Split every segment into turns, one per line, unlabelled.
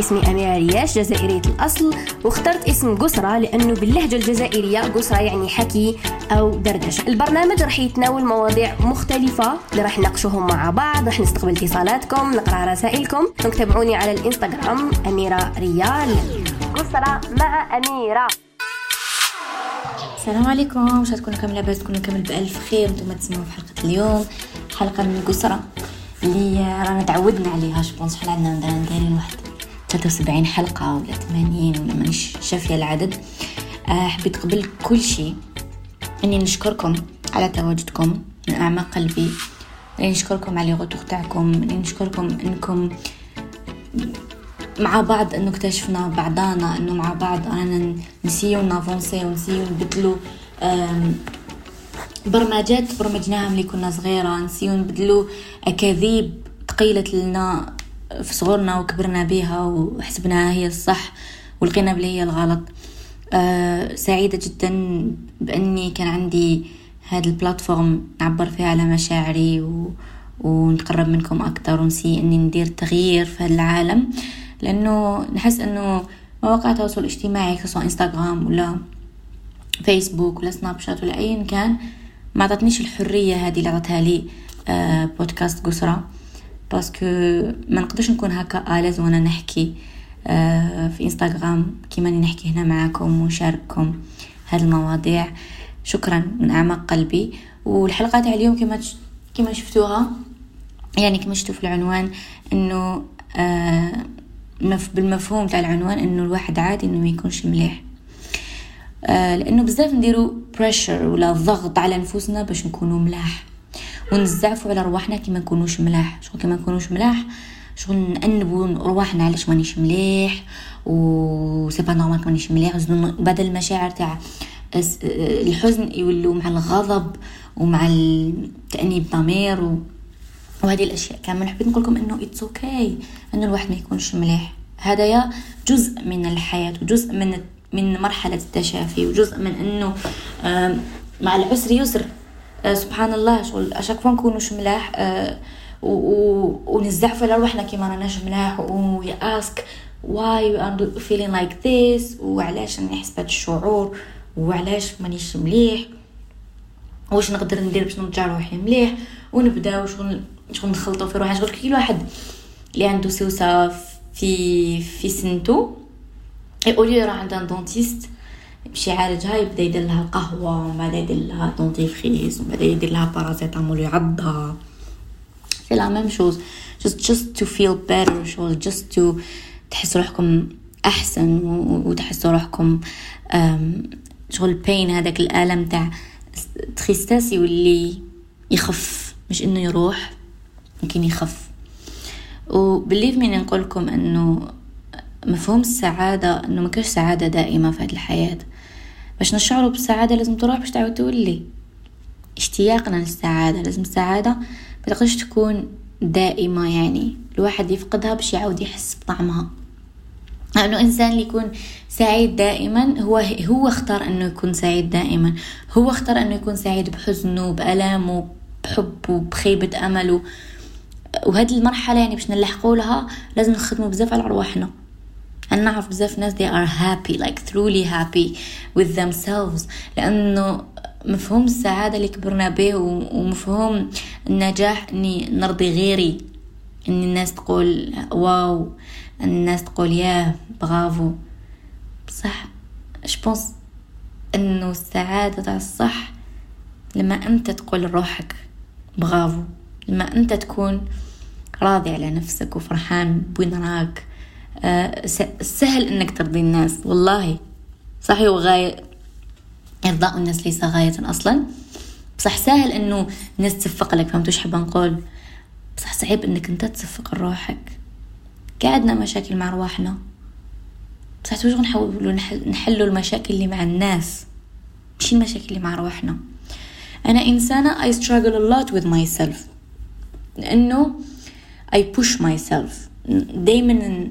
اسمي أميرة رياش جزائرية الأصل. واخترت اسم قسرة لأنه باللهجة الجزائرية قسرة يعني حكي أو دردشة. البرنامج راح يتناول مواضيع مختلفة اللي راح نناقشوهم مع بعض راح نستقبل اتصالاتكم نقرأ رسائلكم. تابعوني على الإنستغرام أميرة ريال. قسرة مع أميرة.
السلام عليكم. واش تكونوا كامل لاباس تكونوا كامل بألف خير. وأنتم تسمعوا في حلقة اليوم. حلقة من القسرة اللي رانا تعودنا عليها je pense شحال عندنا دايرين واحد. 73 حلقة ولا 80 ولا مانيش شافية العدد. آه، حبيت قبل كل شيء إني نشكركم على تواجدكم من أعماق قلبي. إني نشكركم على ال retour تاعكم. إني نشكركم إنكم مع بعض إنه اكتشفنا بعضانا إنه مع بعض أنا نسيو نافونسي ونسيو نبدلو. برمجات برمجناها ملي كنا صغيرة. نسيو نبدلو أكاذيب تقيلت لنا. في صغرنا وكبرنا بها وحسبناها هي الصح ولقينا بلي هي الغلط. أه سعيدة جدا بأني كان عندي هذا البلاتفورم نعبر فيها على مشاعري و... ونتقرب منكم أكتر ونسي أني ندير تغيير في هذا العالم. لأنه نحس أنه مواقع التواصل الاجتماعي سواء إنستغرام ولا فيسبوك ولا سناب شات ولا أيا كان ما عطتنيش الحرية هذه اللي عطتها لي أه بودكاست قسرة. parce que ما نقدرش نكون هكا à l'aise وأنا نحكي آه، في انستغرام كيما نحكي هنا معاكم ونشارككم هذه المواضيع. شكرا من أعماق قلبي. والحلقة تاع اليوم كما كما شفتوها يعني كما شفتوا في العنوان إنه آه بالمفهوم تاع العنوان إنه الواحد عادي إنه ما يكونش مليح. آه لأنه بزاف نديرو pressure ولا ضغط على نفوسنا باش نكونوا ملاح. ونزعفوا على رواحنا كي ما نكونوش ملاح. شغل كي ما نكونوش ملاح شغل نأنبوا رواحنا علاش مانيش مليح و c'est pas normal مانيش مليح. بدل المشاعر تاع الحزن يولوا مع الغضب ومع تأنيب الضمير و... وهذه الأشياء. كامل حبيت نقول لكم إنه it's okay. انه الواحد ما يكونش مليح. هذا جزء من الحياة وجزء من من مرحلة التشافي وجزء من إنه مع العسر يسر. سبحان الله شغل à chaque fois نكونوش ملاح آه، ونزعفوا على روحنا كيما راناش ملاح we ask why are feeling like this وعلاش نحس بهذا الشعور وعلاش مانيش مليح واش نقدر ندير باش نرجع روحي مليح ونبداو شغل شغل نخلطوا في روحنا شغل كل واحد اللي عنده سوسة في في سنتو au lieu راه عند la dentiste يمشي يعالجها يبدا يدير لها القهوه ومن بعد يدير لها dentifrice ومن بعد يدير لها paracétamol يعضها. c'est la même chose just just to feel better شغل just to تحس روحكم أحسن وتحسوا روحكم شغل بين هذاك الألم تاع تخيستاس يولي يخف مش إنه يروح ممكن يخف. وبليف مين نقول لكم إنه مفهوم السعادة إنه ما كاش سعادة دائمة في هذه الحياة. باش نشعروا بالسعادة لازم تروح باش تعاود تولي. اشتياقنا للسعادة لازم السعادة ما تكون دائمة يعني. الواحد يفقدها باش يعاود يحس بطعمها. لأنه إنسان اللي يكون سعيد دائما هو هو اختار أنه يكون سعيد دائما. هو اختار أنه يكون سعيد بحزنه بألامه بحبه بخيبة أمله. وهذه المرحلة يعني باش نلحقوا لها لازم نخدموا بزاف على أرواحنا. أنا نعرف بزاف ناس they are happy like truly happy with themselves. لأنه مفهوم السعادة اللي كبرنا به ومفهوم النجاح إني نرضي غيري. إن الناس تقول wow إن الناس تقول ياه برافو. بصح je pense إنه السعادة تاع الصح لما أنت تقول لروحك برافو. لما أنت تكون راضي على نفسك وفرحان بوين راك. سهل إنك ترضي الناس والله. صحيح وغاية إرضاء الناس ليس غاية أصلا. بصح سهل إنه الناس تصفق لك فهمتوا إيش حابة نقول؟ بصح صعيب إنك أنت تصفق لروحك قعدنا مشاكل مع رواحنا. بصح توجه نحاولوا نحلوا المشاكل اللي مع الناس؟ مش المشاكل اللي مع رواحنا. أنا إنسانة I struggle a lot with myself. لأنه I push myself. دايما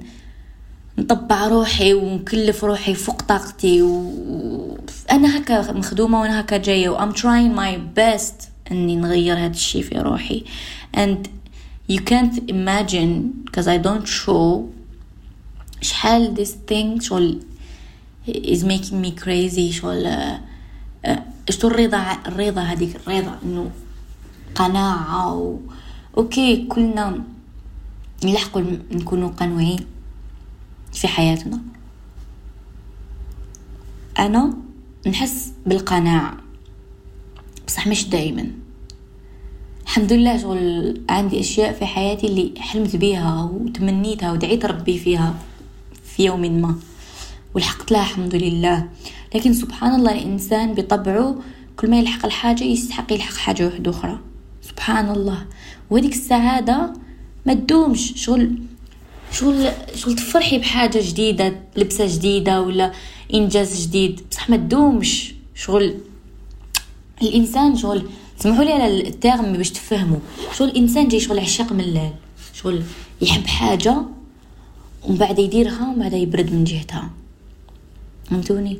نطبع روحي ونكلف روحي فوق طاقتي و... أنا هكا مخدومة وأنا هكا جاية و I'm trying my best إني نغير هذا الشيء في روحي. And you can't imagine because I don't show شحال this thing شغل is making me crazy شغل آه، شتو الرضا الرضا هذيك الرضا إنه قناعة و... أوكي كلنا نلحقوا نكونوا قنوعين. في حياتنا. أنا نحس بالقناعة. بصح مش دايما. الحمد لله شغل عندي أشياء في حياتي اللي حلمت بيها وتمنيتها ودعيت ربي فيها في يوم ما. ولحقت لها الحمد لله. لكن سبحان الله الإنسان بطبعه كل ما يلحق الحاجة يستحق يلحق حاجة واحدة أخرى. سبحان الله. وهذيك السعادة ما تدومش. شغل شغل شغل تفرحي بحاجة جديدة لبسة جديدة ولا إنجاز جديد؟ بصح ما تدومش. شغل الإنسان شغل سمحوا لي على التيرم باش تفهموا. شغل الإنسان جاي شغل عشاق من الليل. شغل يحب حاجة ومن بعد يديرها ومن بعد يبرد من جهتها. فهمتوني؟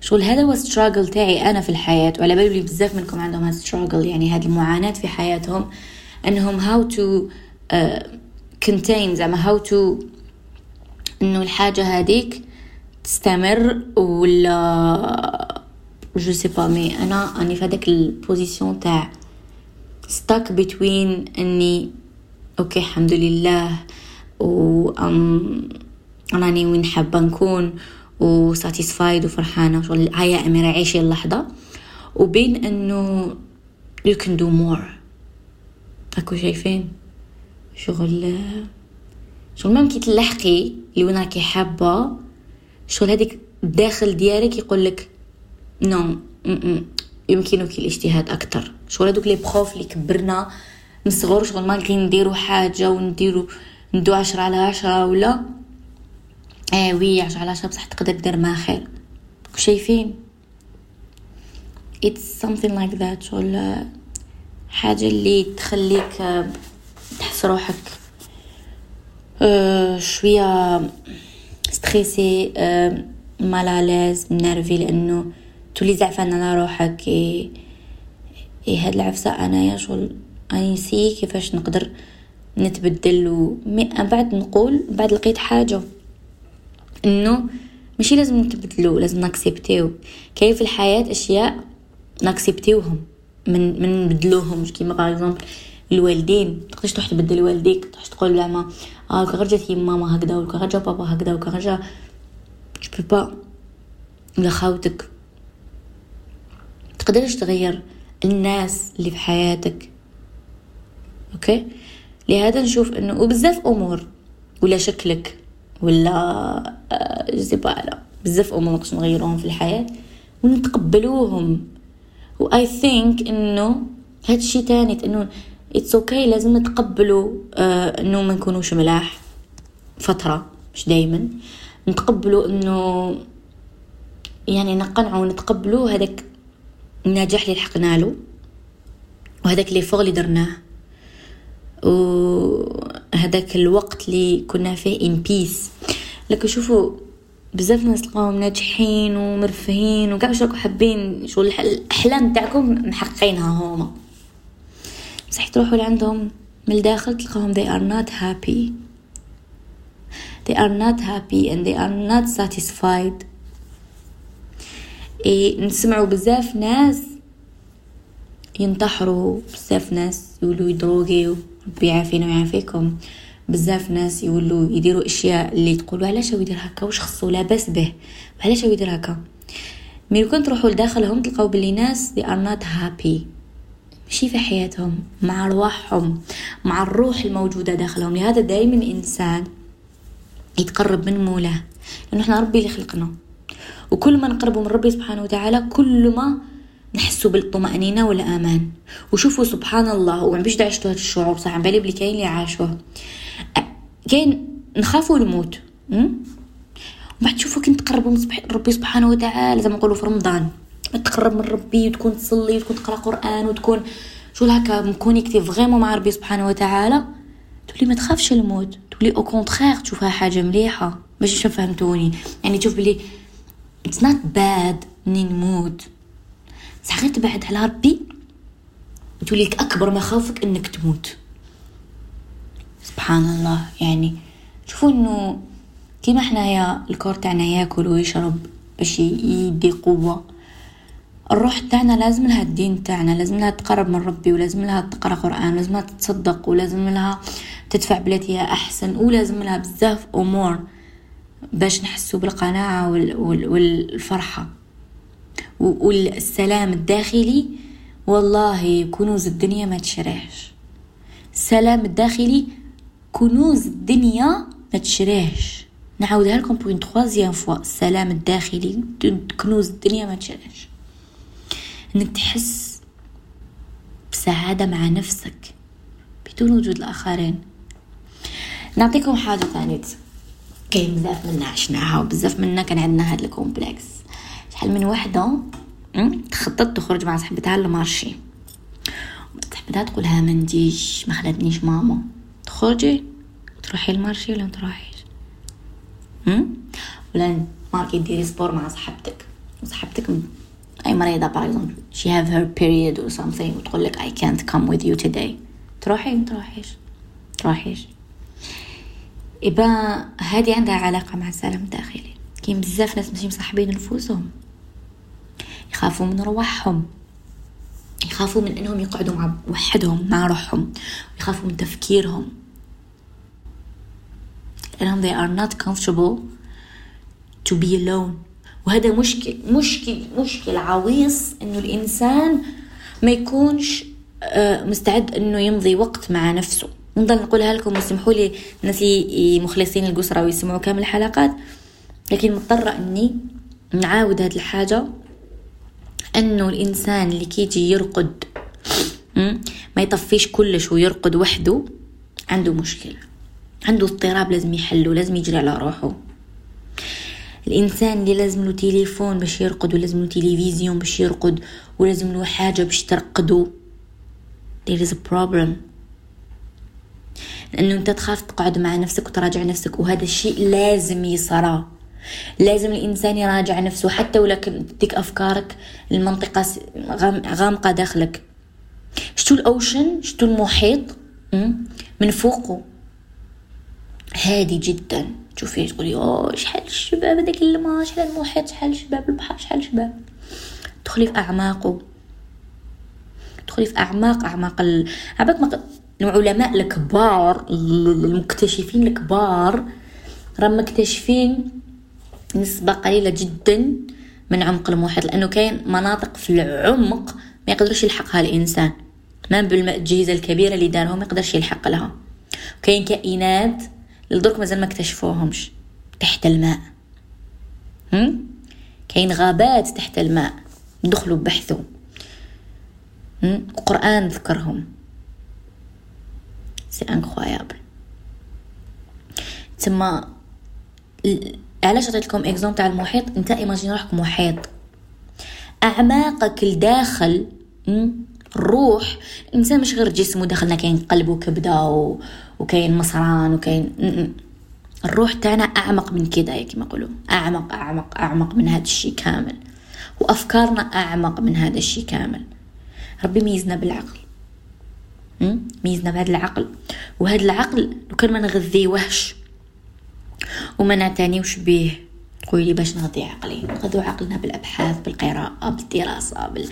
شغل هذا هو ستراجل تاعي أنا في الحياة وعلى بالي بزاف منكم عندهم ستراجل يعني هذه المعاناة في حياتهم أنهم how to continue زعما how to انه الحاجة هذيك تستمر ولا je sais pas mais أنا اني في هذاك ال position تاع stuck between إني okay الحمد لله و I'm راني وين حابة نكون و satisfied وفرحانة وشغل هيا أميرة عيشي اللحظة. وبين إنه you can do more. أكو شايفين؟ شغل شغل ما كي تلحقي اللي وين راكي حابه شغل هذيك الداخل ديالك يقول لك no يمكنك الاجتهاد أكثر شغل هذوك les profs اللي كبرنا من الصغر شغل ما نديرو حاجة ونديرو ندو عشرة على عشرة ولا؟ إيه oui عشرة على عشرة بصح تقدر دير ما خير. شايفين it's something like that. شغل حاجة اللي تخليك تحس روحك آه، شوية ستريسي آه، مالالاز منرفي لأنه تولي زعفان على روحك إيه, هاد العفسة أنايا شغل اني نسي كيفاش نقدر نتبدل و بعد نقول بعد لقيت حاجة إنه ماشي لازم نتبدلو لازم نأكسبتيو. كاين في الحياة أشياء نأكسبتيوهم من من نبدلوهم كيما باغ اكزومبل الوالدين. تقدرش تروح تبدل والديك تروح تقول زعما آه كغرجت ماما هكذا كغرجا بابا هكذا ولا كغرجا جو با ولا خاوتك تقدرش تغير الناس اللي في حياتك. أوكي؟ لهذا نشوف إنه وبزاف أمور. ولا شكلك. ولا زبالة بزاف أمور نقدر نغيروهم في الحياة. ونتقبلوهم. و I think إنه هاد الشي تاني إنه it's okay okay لازم نتقبلوا آه إنه ما نكونوش ملاح. فترة مش دايما. نتقبلوا إنه يعني نقنعوا ونتقبلوا هذاك النجاح اللي لحقنا له وهذاك اللي فوق اللي درناه. وهذاك الوقت اللي كنا فيه ان بيس لكن شوفوا بزاف ناس تلقاهم ناجحين ومرفهين وكاع راكم حابين؟ شو الأحلام تاعكم محققينها هما. بصح تروحوا لعندهم من الداخل تلقاهم they are not happy. They are not happy and they are not satisfied. إيه نسمعوا بزاف ناس ينتحروا بزاف ناس يقولوا يدروغيو ربي يعافينا ويعافيكم. بزاف ناس يولوا يديروا أشياء اللي تقولوا علاش هو يدير هكا؟ واش خصو؟ لاباس به. وعلاش هو يدير هكا؟ مي كنت تروحوا لداخلهم تلقاو بلي ناس they are not happy. ماشي في حياتهم مع ارواحهم مع الروح الموجودة داخلهم. لهذا دائما الإنسان يتقرب من مولاة لأنه إحنا ربي اللي خلقنا. وكل ما نقربوا من ربي سبحانه وتعالى كل ما نحسوا بالطمأنينة والأمان. وشوفوا سبحان الله وعم باش عشتوا هاد الشعور صح؟ عم بالي بلي كاين اللي عاشوه. كاين نخافوا الموت بعد تشوفوا كنت تقربوا من ربي سبحانه وتعالى زي ما نقولوا في رمضان. تقرب من ربي وتكون تصلي وتكون تقرأ قرآن وتكون شو هكا مكونيكتي فريمون مع ربي سبحانه وتعالى تولي ما تخافش الموت تولي au contraire تشوفها حاجة مليحة. باش فهمتوني؟ يعني تشوف بلي it's not bad اني نموت بصح غير تبعد على ربي تولي أكبر مخاوفك إنك تموت. سبحان الله. يعني شوفوا إنه كيما حنايا ال corps تاعنا ياكل ويشرب باش يدي قوة. الروح تاعنا لازم لها الدين تاعنا لازم لها تقرب من ربي ولازم لها تقرأ قرآن لازم لها تتصدق ولازم لها تدفع بلاتها أحسن ولازم لها بزاف أمور باش نحسو بالقناعة والفرحة والسلام الداخلي. والله كنوز الدنيا ما تشريهش. السلام الداخلي كنوز الدنيا ما تشريهش. نعاودها لكم بوين تخوازيام فوا السلام الداخلي كنوز الدنيا ما تشريهش. إنك تحس بسعادة مع نفسك بدون وجود الآخرين. نعطيكم حاجة ثانية. كاين بزاف منا عشناها وبزاف منا كان عندنا هاد complexe. شحال من وحدة تخطط تخرج مع صاحبتها la marche صاحبتها تقولها ما نديش ما خلاتنيش ماما. تخرجي تروحي la marche ولا تروحيش؟ ولا ماركي ديري sport مع صاحبتك. وصاحبتك أي مريضة باغ اكزومبل she have her period or وتقول لك I can't come with you today. تروحي؟ ما تروحيش. تروحيش. إبا هذه عندها علاقة مع السلام الداخلي. كاين بزاف ناس ماشي مصاحبين نفوسهم. يخافوا من رواحهم. يخافوا من إنهم يقعدوا مع وحدهم مع روحهم. يخافوا من تفكيرهم. لأنهم they are not comfortable to be alone. وهذا مشكل مشكل مشكل عويص إنه الإنسان ما يكونش آه، مستعد إنه يمضي وقت مع نفسه. نضل نقولها لكم وسمحوا لي الناس مخلصين القسرة ويسمعوا كامل الحلقات؟ لكن مضطرة إني نعاود هذه الحاجة إنه الإنسان اللي كيجي يرقد ما يطفيش كلش ويرقد وحده عنده مشكلة. عنده اضطراب لازم يحله لازم يجري على روحه. الإنسان اللي لازم له تليفون باش يرقد ولازم له تلفزيون باش يرقد ولازم له حاجة باش ترقدو there is a problem. لأنه أنت تخاف تقعد مع نفسك وتراجع نفسك وهذا الشيء لازم يصرى. لازم الإنسان يراجع نفسه حتى ولكن تديك أفكارك المنطقة غامقة داخلك. شتو الأوشن؟ شتو المحيط؟ من فوقه. هادي جدا. تشوفيه تقولي أوه شحال الشباب هذاك الماء شحال المحيط شحال الشباب البحر شحال الشباب. تدخلي في أعماقه. تدخلي في أعماق أعماق ال... عباك ما العلماء الكبار المكتشفين الكبار راهم مكتشفين نسبة قليلة جدا من عمق المحيط لأنه كاين مناطق في العمق ما يقدرش يلحقها الإنسان. ما بالأجهزة الكبيرة اللي دارهم ما يقدرش يلحق لها. كاين كائنات لدرك مازال ما اكتشفوهمش. تحت الماء. هم؟ كاين غابات تحت الماء. دخلوا بحثوا. القرآن ذكرهم. c'est incroyable تما علاش عطيتلكم exemple تاع المحيط؟ انت imagine روحك محيط. أعماقك الداخل الروح الانسان مش غير جسم وداخلنا كاين قلب وكبدة و... وكاين مصران وكاين الروح تاعنا أعمق من كده كما يقولوا أعمق أعمق أعمق من هذا الشيء كامل. وأفكارنا أعمق من هذا الشيء كامل. ربي ميزنا بالعقل. ميزنا بهذا العقل. وهذا العقل لو كان ما نغذيوهش وما نعتنيوش به تقولي باش نغذي عقلي؟ نغذو عقلنا بالأبحاث بالقراءة بالدراسة بال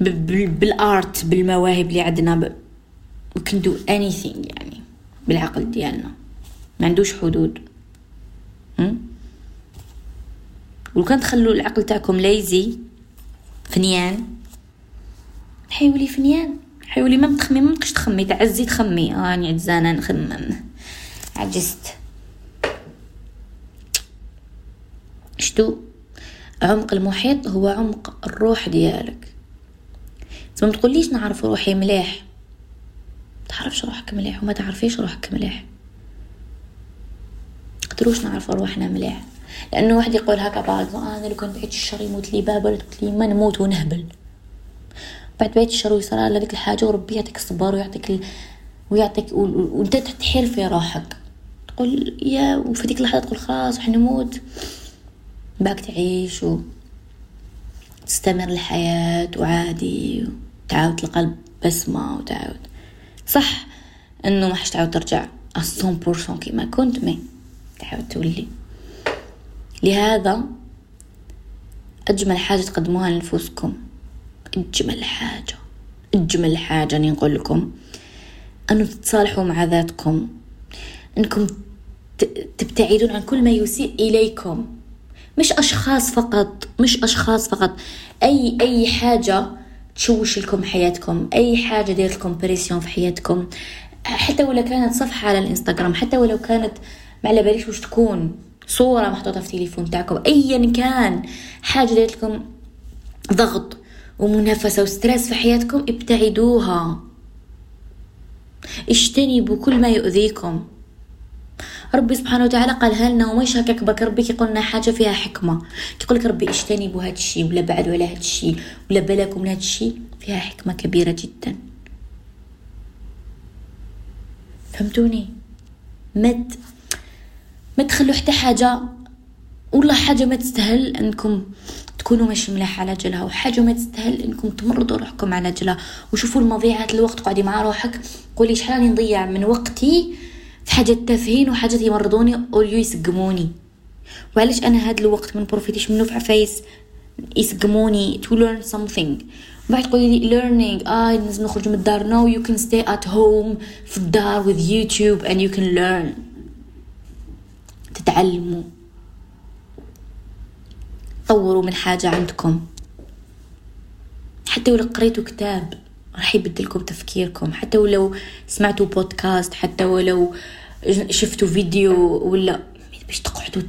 بالارت بالمواهب اللي عندنا we can do يعني بالعقل ديالنا. ما عندوش حدود. ولو كان تخلوا العقل تاعكم ليزي فنيان. حيولي فنيان. حيولي ما تخمي ما تقش تخمي. تعزي تخمي. راني آه عجزانه نخمم. عجزت شتو؟ عمق المحيط هو عمق الروح ديالك. ما تقوليش نعرف روحي مليح. تعرفش روحك مليح وما تعرفيش روحك مليح. قدروش نعرف روحنا مليح. لأنه واحد يقول هكا بعد أنا لو كنت بعيد الشر يموت لي باب ولا تقول لي ما نموت ونهبل. بعد بعيد الشر ويصرى لك الحاجة وربي يعطيك الصبر ويعطيك ال... ويعطيك وأنت تحير في روحك. تقول يا وفي ديك اللحظة تقول خلاص حنموت باك تعيش وتستمر الحياة وعادي وتعاود القلب بسمة وتعاود صح إنه ما حش تعاود ترجع ال cent pour cent كيما كنت mais تعاود تولي. لهذا أجمل حاجة تقدموها لنفوسكم. أجمل حاجة أجمل حاجة أني نقول لكم. أنه تتصالحوا مع ذاتكم. أنكم تبتعدون عن كل ما يسيء إليكم. مش أشخاص فقط مش أشخاص فقط. أي أي حاجة تشوش لكم حياتكم أي حاجة دير لكم pression في حياتكم. حتى ولو كانت صفحة على الإنستغرام حتى ولو كانت ما على باليش وش تكون صورة محطوطة في التليفون تاعكم أيا كان حاجة دير لكم ضغط ومنافسة وستريس في حياتكم ابتعدوها. اجتنبوا كل ما يؤذيكم. ربي سبحانه وتعالى قالها لنا وما يشكك بك ربي كيقول لنا حاجة فيها حكمة. كيقول لك ربي اجتنبوا هذا الشيء ولا بعدوا على هذا الشيء ولا بلاكم من هذا الشيء فيها حكمة كبيرة جدا. فهمتوني؟ ما ما تخلوا حتى حاجة والله حاجة ما تستاهل إنكم تكونوا ماشي ملاح على جلها وحاجة ما تستاهل إنكم تمرضوا روحكم على جلها. وشوفوا المضيعات الوقت قعدي مع روحك قولي شحال نضيع من وقتي حاجات تافهين وحاجات يمرضوني اوليو يسقموني وعلاش أنا هاد الوقت من بروفيتيش منه في عفايس؟ يسقموني to learn something. بعد تقولي لي learning. آه لازم نخرج من الدار. No you can stay at home في الدار with YouTube and you can learn. تتعلموا. طوروا من حاجة عندكم. حتى ولو قريتوا كتاب راح يبدلكم تفكيركم. حتى ولو سمعتوا بودكاست حتى ولو شفتوا فيديو ولا باش تقعدوا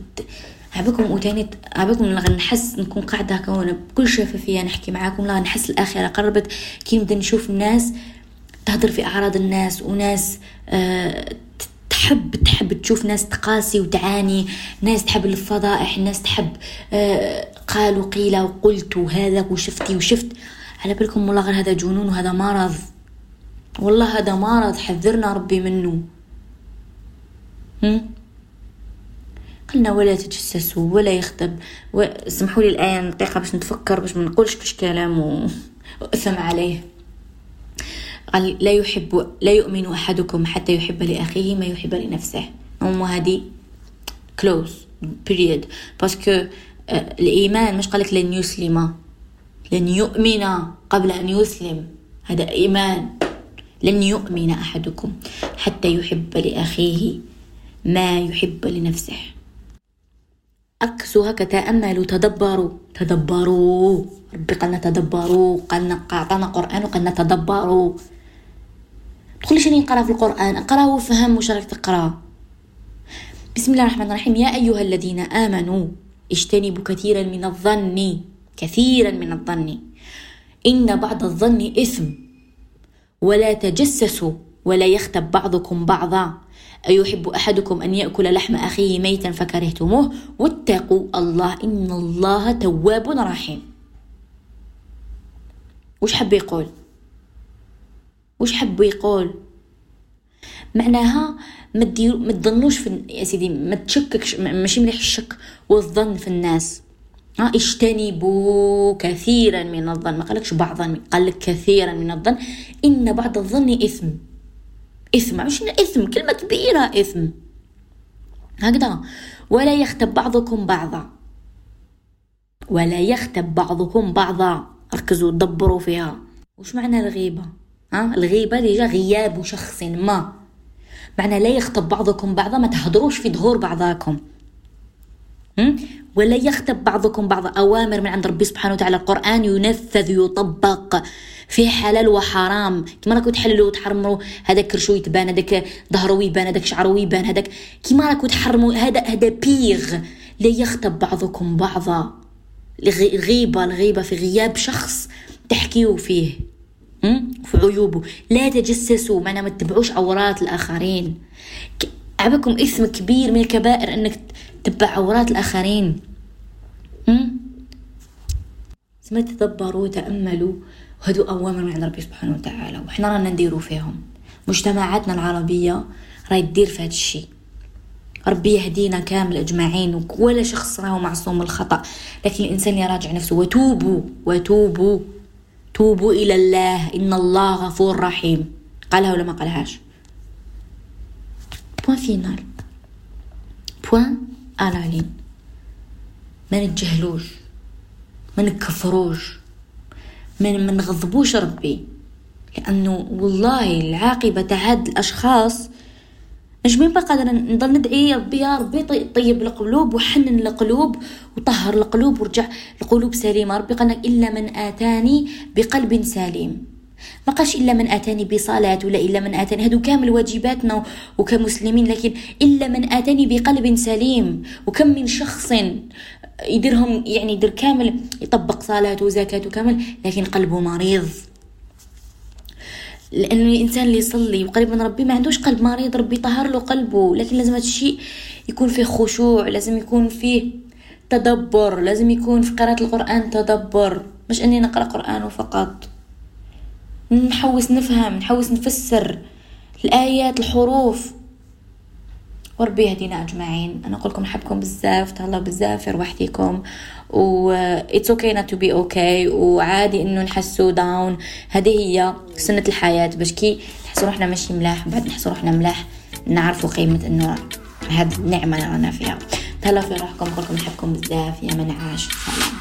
عباكم وتاني عباكم نحس نكون قاعدة هكا وأنا بكل شفافية نحكي معاكم لا نحس الآخرة قربت. كي نبدا نشوف الناس تهضر في أعراض الناس وناس آه تحب تحب تشوف ناس تقاسي وتعاني ناس تحب الفضائح ناس تحب آه قالوا قيل وقلت وهذا وشفتي وشفت. على بالكم والله غير هذا جنون وهذا مرض. والله هذا مرض حذرنا ربي منه؟ قلنا ولا تجسسوا ولا يخطب سمحوا لي الآية دقيقة باش نتفكر باش ما نقولش كش كلام وأثم عليه. قال لا يحب لا يؤمن أحدكم حتى يحب لأخيه ما يحب لنفسه. أم هذه كلوز بيريد باسكو الإيمان مش قالك لن يسلم لن يؤمن قبل أن يسلم. هذا إيمان. لن يؤمن أحدكم حتى يحب لأخيه ما يحب لنفسه. أكسوا هكا تأملوا تدبروا. تدبروا. ربي قالنا تدبروا قالنا قعطانا قرآن وقالنا تدبروا تقولي شنو نقرا في القرآن. اقرأ وفهم واش راك تقرا بسم الله الرحمن الرحيم. يا أيها الذين آمنوا اجتنبوا كثيرا من الظن. كثيرا من الظن. إن بعض الظن إثم. ولا تجسسوا. ولا يختب بعضكم بعضا. أيحب أحدكم أن يأكل لحم أخيه ميتا فكرهتموه؟ واتقوا الله إن الله تواب رحيم. وش حب يقول؟ وش حب يقول؟ معناها ما ما تظنوش في يا سيدي ما تشككش ماشي مليح الشك والظن في الناس. ها اجتنبوا كثيرا من الظن. ما قالكش بعضا قال لك كثيرا من الظن. إن بعض الظن إثم. إثم. مش إثم؟ كلمة كبيرة إثم. هكذا. ولا يختب بعضكم بعضا. ولا يختب بعضكم بعضا. ركزوا دبروا فيها. وش معنى الغيبة؟ ها؟ الغيبة ديجا غياب شخص ما. معنى لا يخطب بعضكم بعضا ما تهضروش في ظهور بعضاكم. ولا يختب بعضكم بعض أوامر من عند ربي سبحانه وتعالى. القرآن ينفذ يطبق. فيه حلال وحرام. كيما راكو تحللوا وتحرموا هذاك كرشو يتبان هذاك ظهرو يبان هذاك شعرو يبان هذاك كيما راكو تحرموا هذا هذا بيغ لا يختب بعضكم بعضا. الغيبة الغيبة في غياب شخص تحكيو فيه في عيوبه لا تجسسوا معنا ما تتبعوش عورات الآخرين. عبكم إثم كبير من الكبائر أنك تتبع عورات الآخرين. ما تدبروا تأملوا وهدو أوامر من عند ربي سبحانه وتعالى. وحنا رانا نديرو فيهم. مجتمعاتنا العربية راهي تدير في هذا الشيء. ربي يهدينا كامل أجمعين ولا شخص راهو معصوم من الخطأ. لكن الإنسان يراجع نفسه وتوبوا وتوبوا. توبوا إلى الله. إن الله غفور رحيم. قالها ولا ما قالهاش؟ point final point على ما نتجهلوش ما نكفروش ما نغضبوش ربي. لأنه والله العاقبة تاع هاد الأشخاص نجمين بقى قادرة نضل ندعي ربي يا ربي طيب القلوب وحنن القلوب وطهر القلوب ورجع القلوب سليمة. ربي قالنا إلا من آتاني بقلب سليم. ما قالش إلا من آتاني بصلاة ولا إلا من آتاني هادو كامل واجباتنا وكمسلمين لكن إلا من آتاني بقلب سليم وكم من شخص يديرهم يعني يدير كامل يطبق صلاة وزكاة كامل لكن قلبه مريض. لأنه الإنسان اللي يصلي وقريب من ربي ما عندوش قلب مريض ربي طهر له قلبه. لكن لازم هذا الشيء يكون فيه خشوع لازم يكون فيه تدبر لازم يكون في قراءة القرآن تدبر. مش أني نقرأ قرآن فقط. نحوس نفهم نحوس نفسر. الآيات الحروف. وربي يهدينا أجمعين. أنا أقول لكم نحبكم بزاف تهلاو بزاف في روحتكم و it's okay not to be okay وعادي إنه نحسو down هذه هي سنة الحياة. باش كي نحسو روحنا ماشي ملاح بعد نحسو روحنا ملاح نعرفوا قيمة إنه هاد النعمه اللي رانا فيها. تهلاو في روحكم نقول لكم نحبكم بزاف يا من عاش. سلام